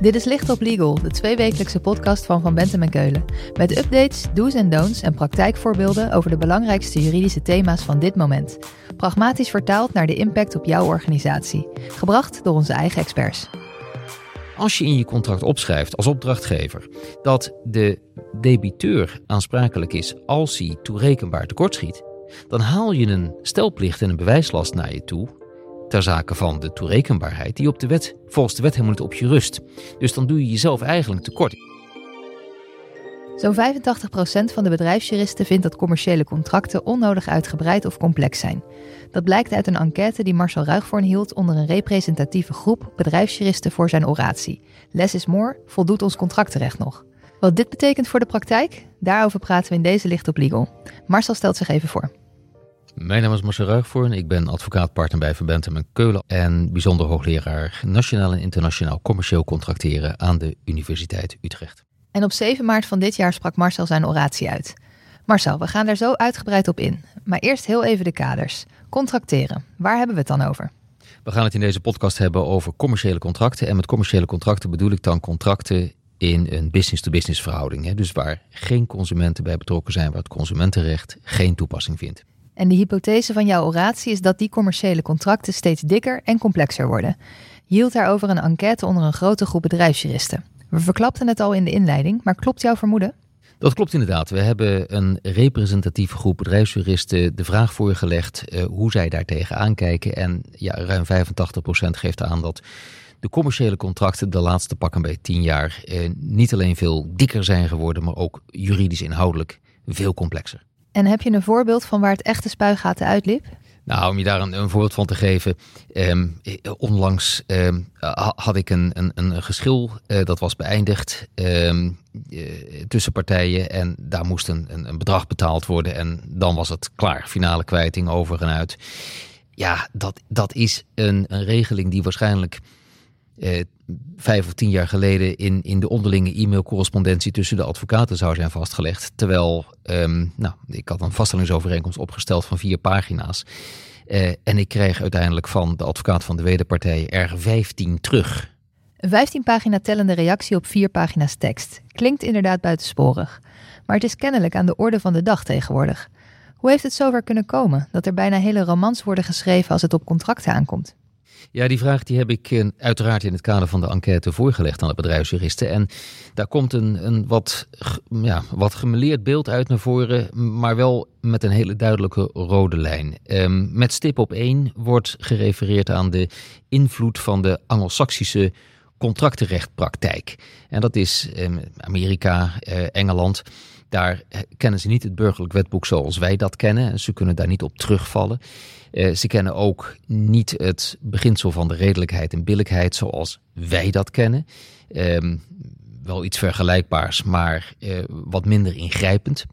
Dit is Licht op Legal, de tweewekelijkse podcast van Van Bentem en Keulen. Met updates, do's en don'ts en praktijkvoorbeelden over de belangrijkste juridische thema's van dit moment. Pragmatisch vertaald naar de impact op jouw organisatie. Gebracht door onze eigen experts. Als je in je contract opschrijft als opdrachtgever dat de debiteur aansprakelijk is als hij toerekenbaar tekortschiet, dan haal je een stelplicht en een bewijslast naar je toe ter zake van de toerekenbaarheid die op de wet, volgens de wet helemaal niet op je rust. Dus dan doe je jezelf eigenlijk tekort. Zo'n 85% van de bedrijfsjuristen vindt dat commerciële contracten onnodig uitgebreid of complex zijn. Dat blijkt uit een enquête die Marcel Ruigvoorn hield onder een representatieve groep bedrijfsjuristen voor zijn oratie. Less is more, voldoet ons contractrecht nog. Wat dit betekent voor de praktijk? Daarover praten we in deze Licht op Legal. Marcel stelt zich even voor. Mijn naam is Marcel Ruigvoorn. Ik ben advocaatpartner bij Verbentem en Keulen en bijzonder hoogleraar nationaal en internationaal commercieel contracteren aan de Universiteit Utrecht. En op 7 maart van dit jaar sprak Marcel zijn oratie uit. Marcel, we gaan daar zo uitgebreid op in. Maar eerst heel even de kaders. Contracteren, waar hebben we het dan over? We gaan het in deze podcast hebben over commerciële contracten. En met commerciële contracten bedoel ik dan contracten in een business-to-business verhouding. Hè? Dus waar geen consumenten bij betrokken zijn, waar het consumentenrecht geen toepassing vindt. En de hypothese van jouw oratie is dat die commerciële contracten steeds dikker en complexer worden. Hield daarover een enquête onder een grote groep bedrijfsjuristen. We verklapten het al in de inleiding, maar klopt jouw vermoeden? Dat klopt inderdaad. We hebben een representatieve groep bedrijfsjuristen de vraag voorgelegd uh, hoe zij daartegen aankijken. En ja, ruim 85% geeft aan dat de commerciële contracten de laatste pakken bij 10 jaar eh, niet alleen veel dikker zijn geworden, maar ook juridisch inhoudelijk veel complexer. En heb je een voorbeeld van waar het echte spuigaten uitliep? Nou, om je daar een, voorbeeld van te geven. Eh, onlangs eh, had ik een, een, een geschil uh, dat was beëindigd ehm, eh, tussen partijen. En daar moest een, een, bedrag betaald worden. En dan was het klaar. Finale kwijting over en uit. Ja, dat, dat is een, een regeling die waarschijnlijk eh, vijf of tien jaar geleden in, in de onderlinge e-mailcorrespondentie tussen de advocaten zou zijn vastgelegd. Terwijl, um, nou, ik had een vaststellingsovereenkomst opgesteld van vier pagina's. Uh, en ik kreeg uiteindelijk van de advocaat van de wederpartij er 15 terug. Een 15 pagina tellende reactie op vier pagina's tekst. Klinkt inderdaad buitensporig. Maar het is kennelijk aan de orde van de dag tegenwoordig. Hoe heeft het zover kunnen komen dat er bijna hele romans worden geschreven als het op contracten aankomt? Ja, die vraag die heb ik eh, uiteraard in het kader van de enquête voorgelegd aan de bedrijfsjuristen. En daar komt een, een wat, ja, wat gemeleerd beeld uit naar voren, maar wel met een hele duidelijke rode lijn. Um, met stip op één wordt gerefereerd aan de invloed van de Anglo-Saxische contractenrechtpraktijk. En dat is um, Amerika, uh, Engeland. Daar eh, kennen ze niet het burgerlijk wetboek zoals wij dat kennen. Ze kunnen daar niet op terugvallen. Uh, ze kennen ook niet het beginsel van de redelijkheid en billijkheid zoals wij dat kennen. Um, wel iets vergelijkbaars, maar uh, wat minder ingrijpend.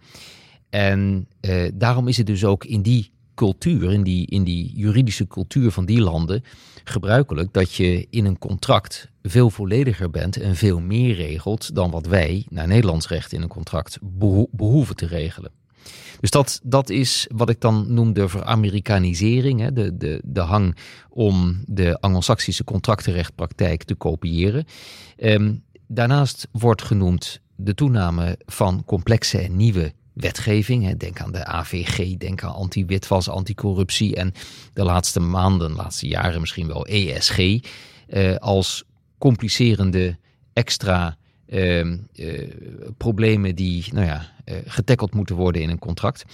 En daarom is het dus ook in die cultuur, in die, in die juridische cultuur van die landen, gebruikelijk dat je in een contract veel vollediger bent en veel meer regelt dan wat wij naar Nederlands recht in een contract beho behoeven te regelen. Dus dat, dat is wat ik dan noem de veramerikanisering, hè, de, de, de hang om de Anglo-Saxische contractenrechtpraktijk te kopiëren. Um, daarnaast wordt genoemd de toename van complexe en nieuwe wetgeving. Denk aan de AVG, denk aan anti-witwas, anticorruptie en de laatste maanden, de laatste jaren misschien wel ESG. Eh, als complicerende extra uh, uh, problemen die nou ja, uh, getackeld moeten worden in een contract.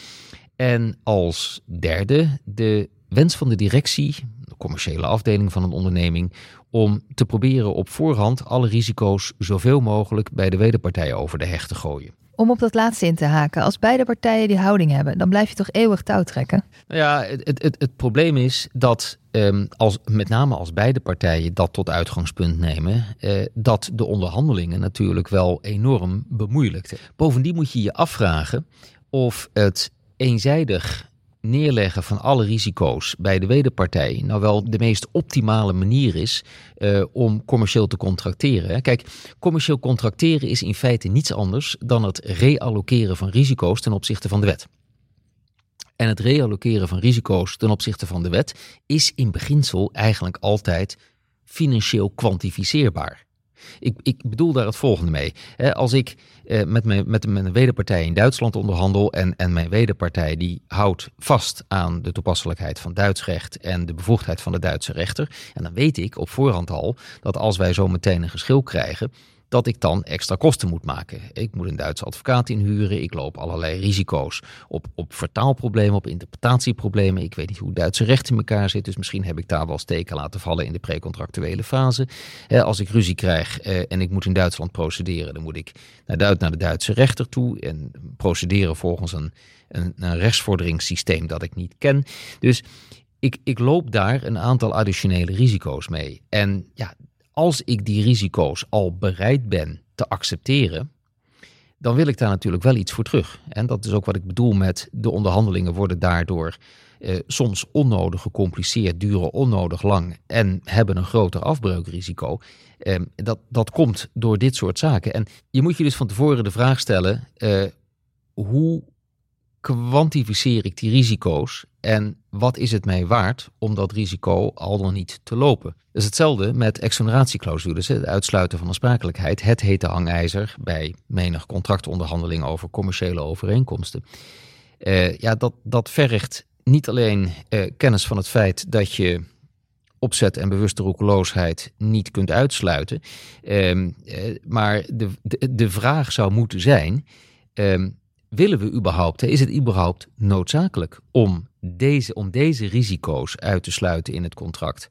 En als derde de wens van de directie, de commerciële afdeling van een onderneming, om te proberen op voorhand alle risico's zoveel mogelijk bij de wederpartij over de heg te gooien. Om op dat laatste in te haken, als beide partijen die houding hebben, dan blijf je toch eeuwig touw trekken? Nou ja, het, het, het probleem is dat um, als, met name als beide partijen dat tot uitgangspunt nemen, uh, dat de onderhandelingen natuurlijk wel enorm bemoeilijkt. Bovendien moet je je afvragen of het eenzijdig neerleggen van alle risico's bij de wederpartij nou wel de meest optimale manier is uh, om commercieel te contracteren. Kijk, commercieel contracteren is in feite niets anders dan het reallokeren van risico's ten opzichte van de wet. En het reallokeren van risico's ten opzichte van de wet is in beginsel eigenlijk altijd financieel kwantificeerbaar. Ik, ik bedoel daar het volgende mee. Als ik eh, met, mijn, met een wederpartij in Duitsland onderhandel en, en mijn wederpartij die houdt vast aan de toepasselijkheid van Duits recht en de bevoegdheid van de Duitse rechter. En dan weet ik op voorhand al dat als wij zo meteen een geschil krijgen, dat ik dan extra kosten moet maken. Ik moet een Duitse advocaat inhuren. Ik loop allerlei risico's op, op vertaalproblemen, op interpretatieproblemen. Ik weet niet hoe Duitse recht in elkaar zit. Dus misschien heb ik daar wel steken laten vallen in de precontractuele fase. als ik ruzie krijg eh, en ik moet in Duitsland procederen, dan moet ik naar, naar de Duitse rechter toe en procederen volgens een, een, een rechtsvorderingssysteem dat ik niet ken. Dus ik, ik loop daar een aantal additionele risico's mee. En ja, als ik die risico's al bereid ben te accepteren, dan wil ik daar natuurlijk wel iets voor terug. En dat is ook wat ik bedoel met de onderhandelingen worden daardoor eh, soms onnodig gecompliceerd, duren onnodig lang en hebben een groter afbreukrisico. Eh, dat, dat komt door dit soort zaken. En je moet je dus van tevoren de vraag stellen: eh, hoe kwantificeer ik die risico's en wat is het mij waard om dat risico al dan niet te lopen? Dat is hetzelfde met exoneratieclausules, het uitsluiten van aansprakelijkheid. Het hete hangijzer bij menig contractonderhandeling over commerciële overeenkomsten. Uh, ja, dat, dat vergt niet alleen uh, kennis van het feit dat je opzet en bewuste roekeloosheid niet kunt uitsluiten. Uh, maar de, de, de vraag zou moeten zijn: ehm, willen we überhaupt, is het überhaupt noodzakelijk om deze, om deze risico's uit te sluiten in het contract?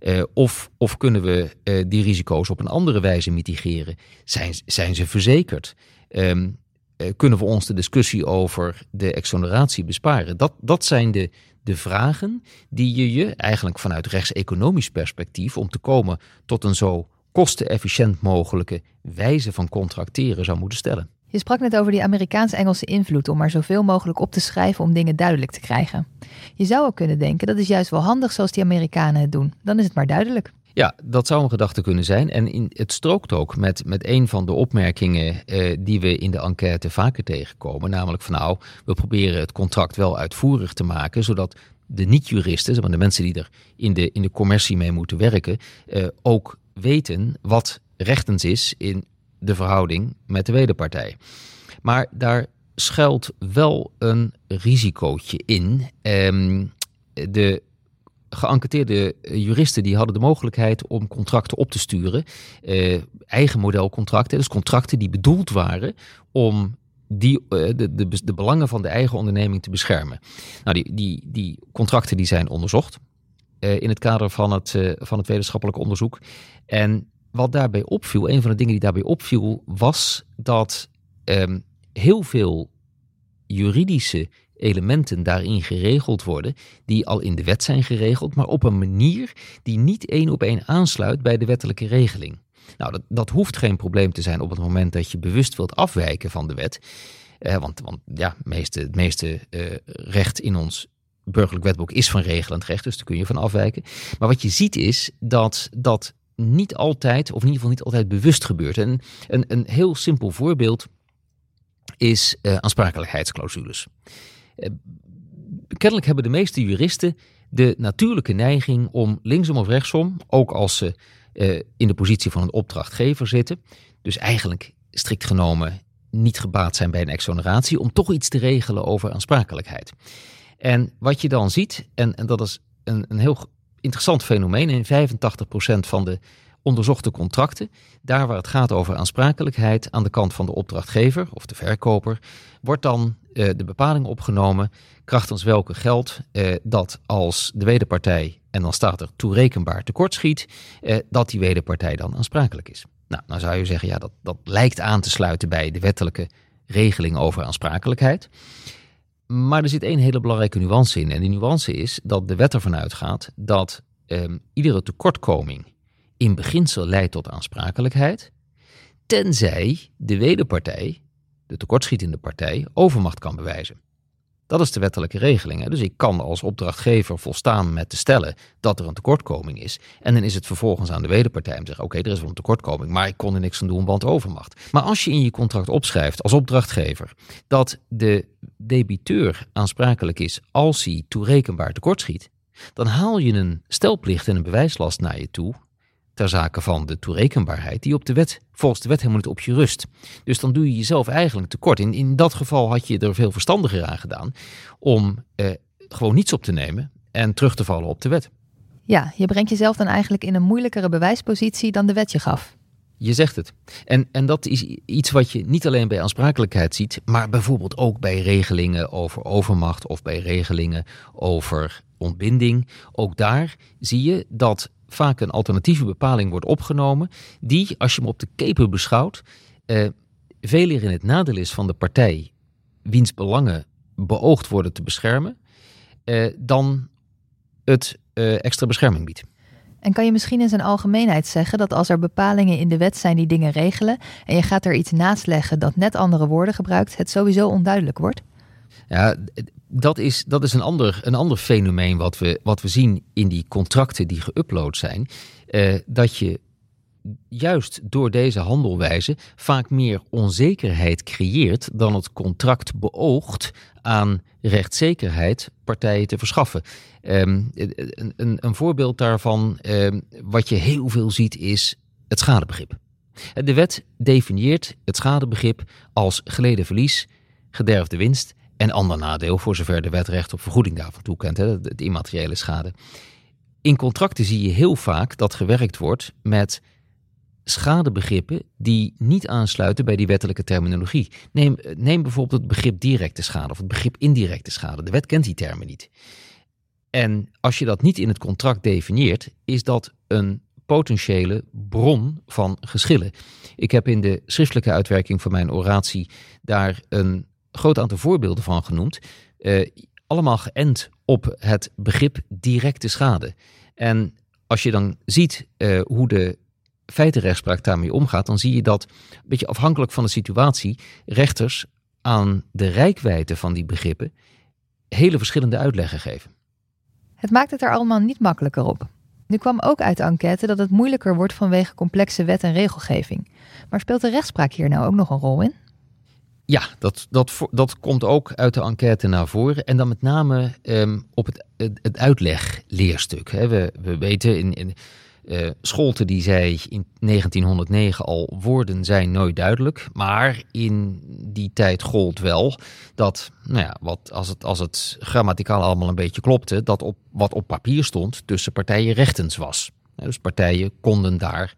Uh, of, of kunnen we uh, die risico's op een andere wijze mitigeren? Zijn, zijn ze verzekerd? Um, uh, kunnen we ons de discussie over de exoneratie besparen? Dat, dat zijn de, de vragen die je je eigenlijk vanuit rechtseconomisch perspectief, om te komen tot een zo kostenefficiënt mogelijke wijze van contracteren zou moeten stellen. Je sprak net over die Amerikaans-Engelse invloed om maar zoveel mogelijk op te schrijven om dingen duidelijk te krijgen. Je zou ook kunnen denken dat is juist wel handig zoals die Amerikanen het doen. Dan is het maar duidelijk. Ja, dat zou een gedachte kunnen zijn. En in, het strookt ook met, met een van de opmerkingen eh, die we in de enquête vaker tegenkomen. Namelijk van nou, we proberen het contract wel uitvoerig te maken, zodat de niet-juristen, de mensen die er in de, in de commercie mee moeten werken, eh, ook weten wat rechtens is in de verhouding met de wederpartij. Maar daar schuilt wel een risicootje in. Um, de geënquêteerde juristen die hadden de mogelijkheid om contracten op te sturen. Uh, eigen modelcontracten, dus contracten die bedoeld waren om die, uh, de, de, de, belangen van de eigen onderneming te beschermen. Nou, die, die, die contracten die zijn onderzocht uh, in het kader van het, van het wetenschappelijk onderzoek. En wat daarbij opviel, een van de dingen die daarbij opviel, was dat um, heel veel juridische elementen daarin geregeld worden, die al in de wet zijn geregeld, maar op een manier die niet één op één aansluit bij de wettelijke regeling. Nou, dat, dat hoeft geen probleem te zijn op het moment dat je bewust wilt afwijken van de wet. Eh, want, want ja, meeste, het meeste uh, recht in ons burgerlijk wetboek is van regelend recht, dus daar kun je van afwijken. Maar wat je ziet is dat dat niet altijd, of in ieder geval niet altijd bewust gebeurt. En een, een heel simpel voorbeeld is uh, aansprakelijkheidsclausules. Uh, kennelijk hebben de meeste juristen de natuurlijke neiging om linksom of rechtsom, ook als ze uh, in de positie van een opdrachtgever zitten, dus eigenlijk strikt genomen niet gebaat zijn bij een exoneratie, om toch iets te regelen over aansprakelijkheid. En wat je dan ziet, en, en dat is een, een heel interessant fenomeen. In 85% van de onderzochte contracten, daar waar het gaat over aansprakelijkheid aan de kant van de opdrachtgever of de verkoper, wordt dan uh, de bepaling opgenomen krachtens welke geldt uh, dat als de wederpartij, en dan staat er toerekenbaar tekortschiet, uh, dat die wederpartij dan aansprakelijk is. Nou, dan zou je zeggen, ja, dat, dat lijkt aan te sluiten bij de wettelijke regeling over aansprakelijkheid. Maar er zit één hele belangrijke nuance in. En die nuance is dat de wet ervan uitgaat dat um, iedere tekortkoming in beginsel leidt tot aansprakelijkheid, tenzij de wederpartij, de tekortschietende partij, overmacht kan bewijzen. Dat is de wettelijke regeling. Hè? Dus ik kan als opdrachtgever volstaan met te stellen dat er een tekortkoming is. En dan is het vervolgens aan de wederpartij om te zeggen: oké, er is wel een tekortkoming, maar ik kon er niks aan doen, want overmacht. Maar als je in je contract opschrijft als opdrachtgever dat de debiteur aansprakelijk is als hij toerekenbaar tekortschiet, dan haal je een stelplicht en een bewijslast naar je toe ter zake van de toerekenbaarheid die op de wet, volgens de wet helemaal niet op je rust. Dus dan doe je jezelf eigenlijk tekort. In, in dat geval had je er veel verstandiger aan gedaan om eh, gewoon niets op te nemen en terug te vallen op de wet. Ja, je brengt jezelf dan eigenlijk in een moeilijkere bewijspositie dan de wet je gaf. Je zegt het. En, en dat is iets wat je niet alleen bij aansprakelijkheid ziet, maar bijvoorbeeld ook bij regelingen over overmacht of bij regelingen over ontbinding. Ook daar zie je dat vaak een alternatieve bepaling wordt opgenomen, die, als je hem op de keper beschouwt, eh, veel eer in het nadeel is van de partij wiens belangen beoogd worden te beschermen, eh, dan het eh, extra bescherming biedt. En kan je misschien in zijn algemeenheid zeggen dat als er bepalingen in de wet zijn die dingen regelen en je gaat er iets naast leggen dat net andere woorden gebruikt, het sowieso onduidelijk wordt? Ja, dat is, dat is een, ander, een ander fenomeen wat we, wat we zien in die contracten die geüpload zijn. Eh, dat je juist door deze handelwijze vaak meer onzekerheid creëert dan het contract beoogt aan rechtszekerheid partijen te verschaffen. Ehm, een, een, een, voorbeeld daarvan, um, wat je heel veel ziet, is het schadebegrip. De wet definieert het schadebegrip als geleden verlies, gederfde winst en ander nadeel, voor zover de wet recht op vergoeding daarvan toekent, hè, de immateriële schade. In contracten zie je heel vaak dat gewerkt wordt met schadebegrippen die niet aansluiten bij die wettelijke terminologie. Neem, neem bijvoorbeeld het begrip directe schade of het begrip indirecte schade. De wet kent die termen niet. En als je dat niet in het contract definieert, is dat een potentiële bron van geschillen. Ik heb in de schriftelijke uitwerking van mijn oratie daar een groot aantal voorbeelden van genoemd. Uh, allemaal geënt op het begrip directe schade. En als je dan ziet uh, hoe de feitenrechtspraak daarmee omgaat, dan zie je dat, een beetje afhankelijk van de situatie, rechters aan de rijkwijde van die begrippen hele verschillende uitleggen geven. Het maakt het er allemaal niet makkelijker op. Nu kwam ook uit de enquête dat het moeilijker wordt vanwege complexe wet en regelgeving. Maar speelt de rechtspraak hier nou ook nog een rol in? Ja, dat, dat, dat komt ook uit de enquête naar voren. En dan met name um, op het, het, het uitlegleerstuk. We, we weten in, in uh, die zei in 1909 al, woorden zijn nooit duidelijk. Maar in die tijd gold wel dat, nou ja, wat, als, het, als het grammaticaal allemaal een beetje klopte, dat op, wat op papier stond tussen partijen rechtens was. Dus partijen konden daar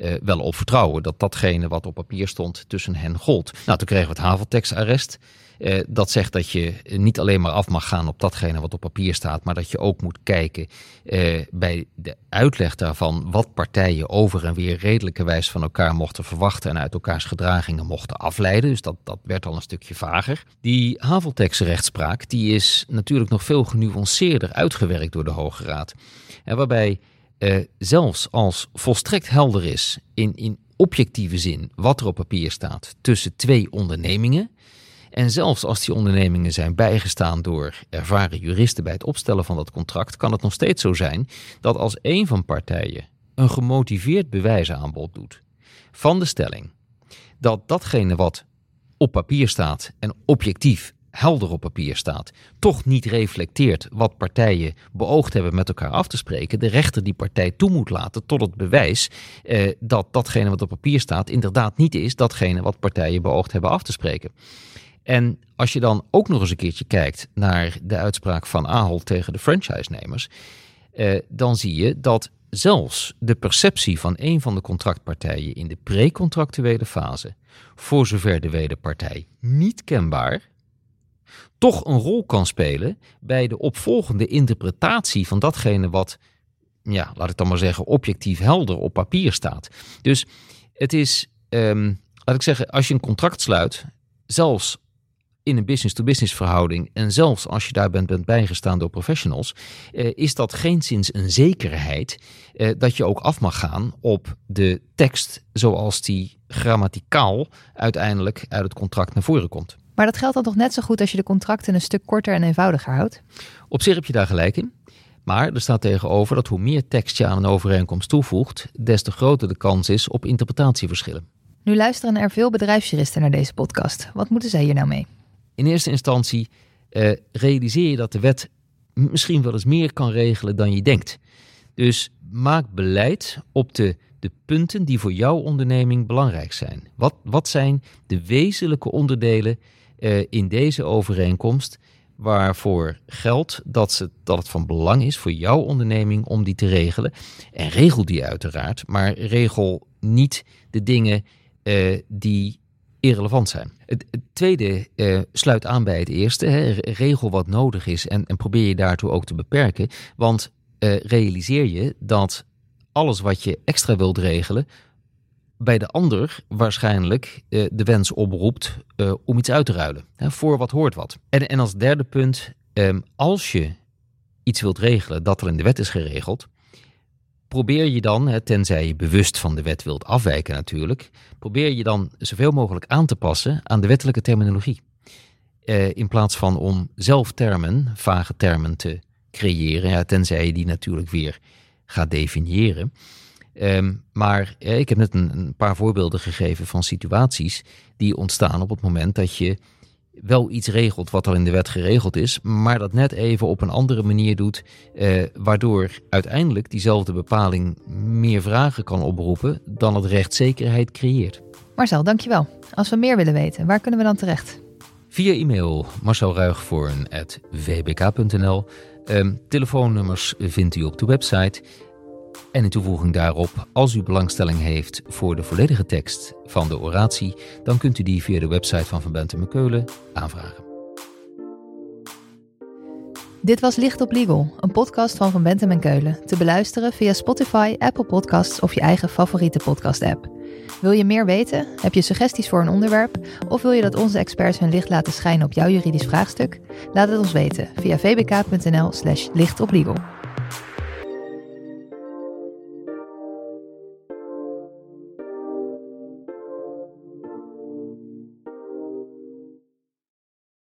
uh, wel op vertrouwen dat datgene wat op papier stond tussen hen gold. Nou, toen kregen we het Haveltex-arrest. Uh, dat zegt dat je niet alleen maar af mag gaan op datgene wat op papier staat, maar dat je ook moet kijken uh, bij de uitleg daarvan wat partijen over en weer redelijkerwijs van elkaar mochten verwachten en uit elkaars gedragingen mochten afleiden. Dus dat, dat werd al een stukje vager. Die Haveltex-rechtspraak die is natuurlijk nog veel genuanceerder uitgewerkt door de Hoge Raad. En waarbij uh, zelfs als volstrekt helder is in, in objectieve zin wat er op papier staat tussen twee ondernemingen. En zelfs als die ondernemingen zijn bijgestaan door ervaren juristen bij het opstellen van dat contract, kan het nog steeds zo zijn dat als een van partijen een gemotiveerd bewijsaanbod doet van de stelling dat datgene wat op papier staat en objectief helder op papier staat, toch niet reflecteert wat partijen beoogd hebben met elkaar af te spreken, de rechter die partij toe moet laten tot het bewijs eh, dat datgene wat op papier staat inderdaad niet is datgene wat partijen beoogd hebben af te spreken. En als je dan ook nog eens een keertje kijkt naar de uitspraak van Ahold tegen de franchise-nemers, eh, dan zie je dat zelfs de perceptie van een van de contractpartijen in de precontractuele fase, voor zover de wederpartij niet kenbaar, toch een rol kan spelen bij de opvolgende interpretatie van datgene wat, ja, laat ik dan maar zeggen, objectief helder op papier staat. Dus het is, um, laat ik zeggen, als je een contract sluit, zelfs in een business-to-business verhouding en zelfs als je daar bent, bent bijgestaan door professionals, eh, is dat geenszins een zekerheid eh, dat je ook af mag gaan op de tekst zoals die grammaticaal uiteindelijk uit het contract naar voren komt. Maar dat geldt dan toch net zo goed als je de contracten een stuk korter en eenvoudiger houdt? Op zich heb je daar gelijk in. Maar er staat tegenover dat hoe meer tekst je aan een overeenkomst toevoegt, des te groter de kans is op interpretatieverschillen. Nu luisteren er veel bedrijfsjuristen naar deze podcast. Wat moeten zij hier nou mee? In eerste instantie uh, realiseer je dat de wet misschien wel eens meer kan regelen dan je denkt. Dus maak beleid op de, de punten die voor jouw onderneming belangrijk zijn. Wat, wat zijn de wezenlijke onderdelen uh, in deze overeenkomst waarvoor geldt dat, ze, dat het van belang is voor jouw onderneming om die te regelen. En regel die uiteraard, maar regel niet de dingen uh, die irrelevant zijn. Het, tweede uh, sluit aan bij het eerste. Hè. Regel wat nodig is en, en, probeer je daartoe ook te beperken. Want realiseer je dat alles wat je extra wilt regelen, bij de ander waarschijnlijk uh, de wens oproept om iets uit te ruilen. Hè, voor wat hoort wat. En, en als derde punt, um, als je iets wilt regelen dat al in de wet is geregeld, probeer je dan, tenzij je bewust van de wet wilt afwijken natuurlijk, probeer je dan zoveel mogelijk aan te passen aan de wettelijke terminologie. Uh, in plaats van om zelf termen, vage termen te creëren, ja, tenzij je die natuurlijk weer gaat definiëren. Um, maar eh, ik heb net een, een, paar voorbeelden gegeven van situaties die ontstaan op het moment dat je wel iets regelt wat al in de wet geregeld is, maar dat net even op een andere manier doet, eh, waardoor uiteindelijk diezelfde bepaling meer vragen kan oproepen dan het rechtszekerheid creëert. Marcel, dankjewel. Als we meer willen weten, waar kunnen we dan terecht? Via e-mail marcelruigvoorn.vbk.nl. Um, telefoonnummers vindt u op de website. En in toevoeging daarop, als u belangstelling heeft voor de volledige tekst van de oratie, dan kunt u die via de website van Van Bentem Keulen aanvragen. Dit was Licht op Legal, een podcast van Van Bentem en Keulen. Te beluisteren via Spotify, Apple Podcasts of je eigen favoriete podcast-app. Wil je meer weten? Heb je suggesties voor een onderwerp? Of wil je dat onze experts hun licht laten schijnen op jouw juridisch vraagstuk? Laat het ons weten via vbk.nl/slash lichtoplegal.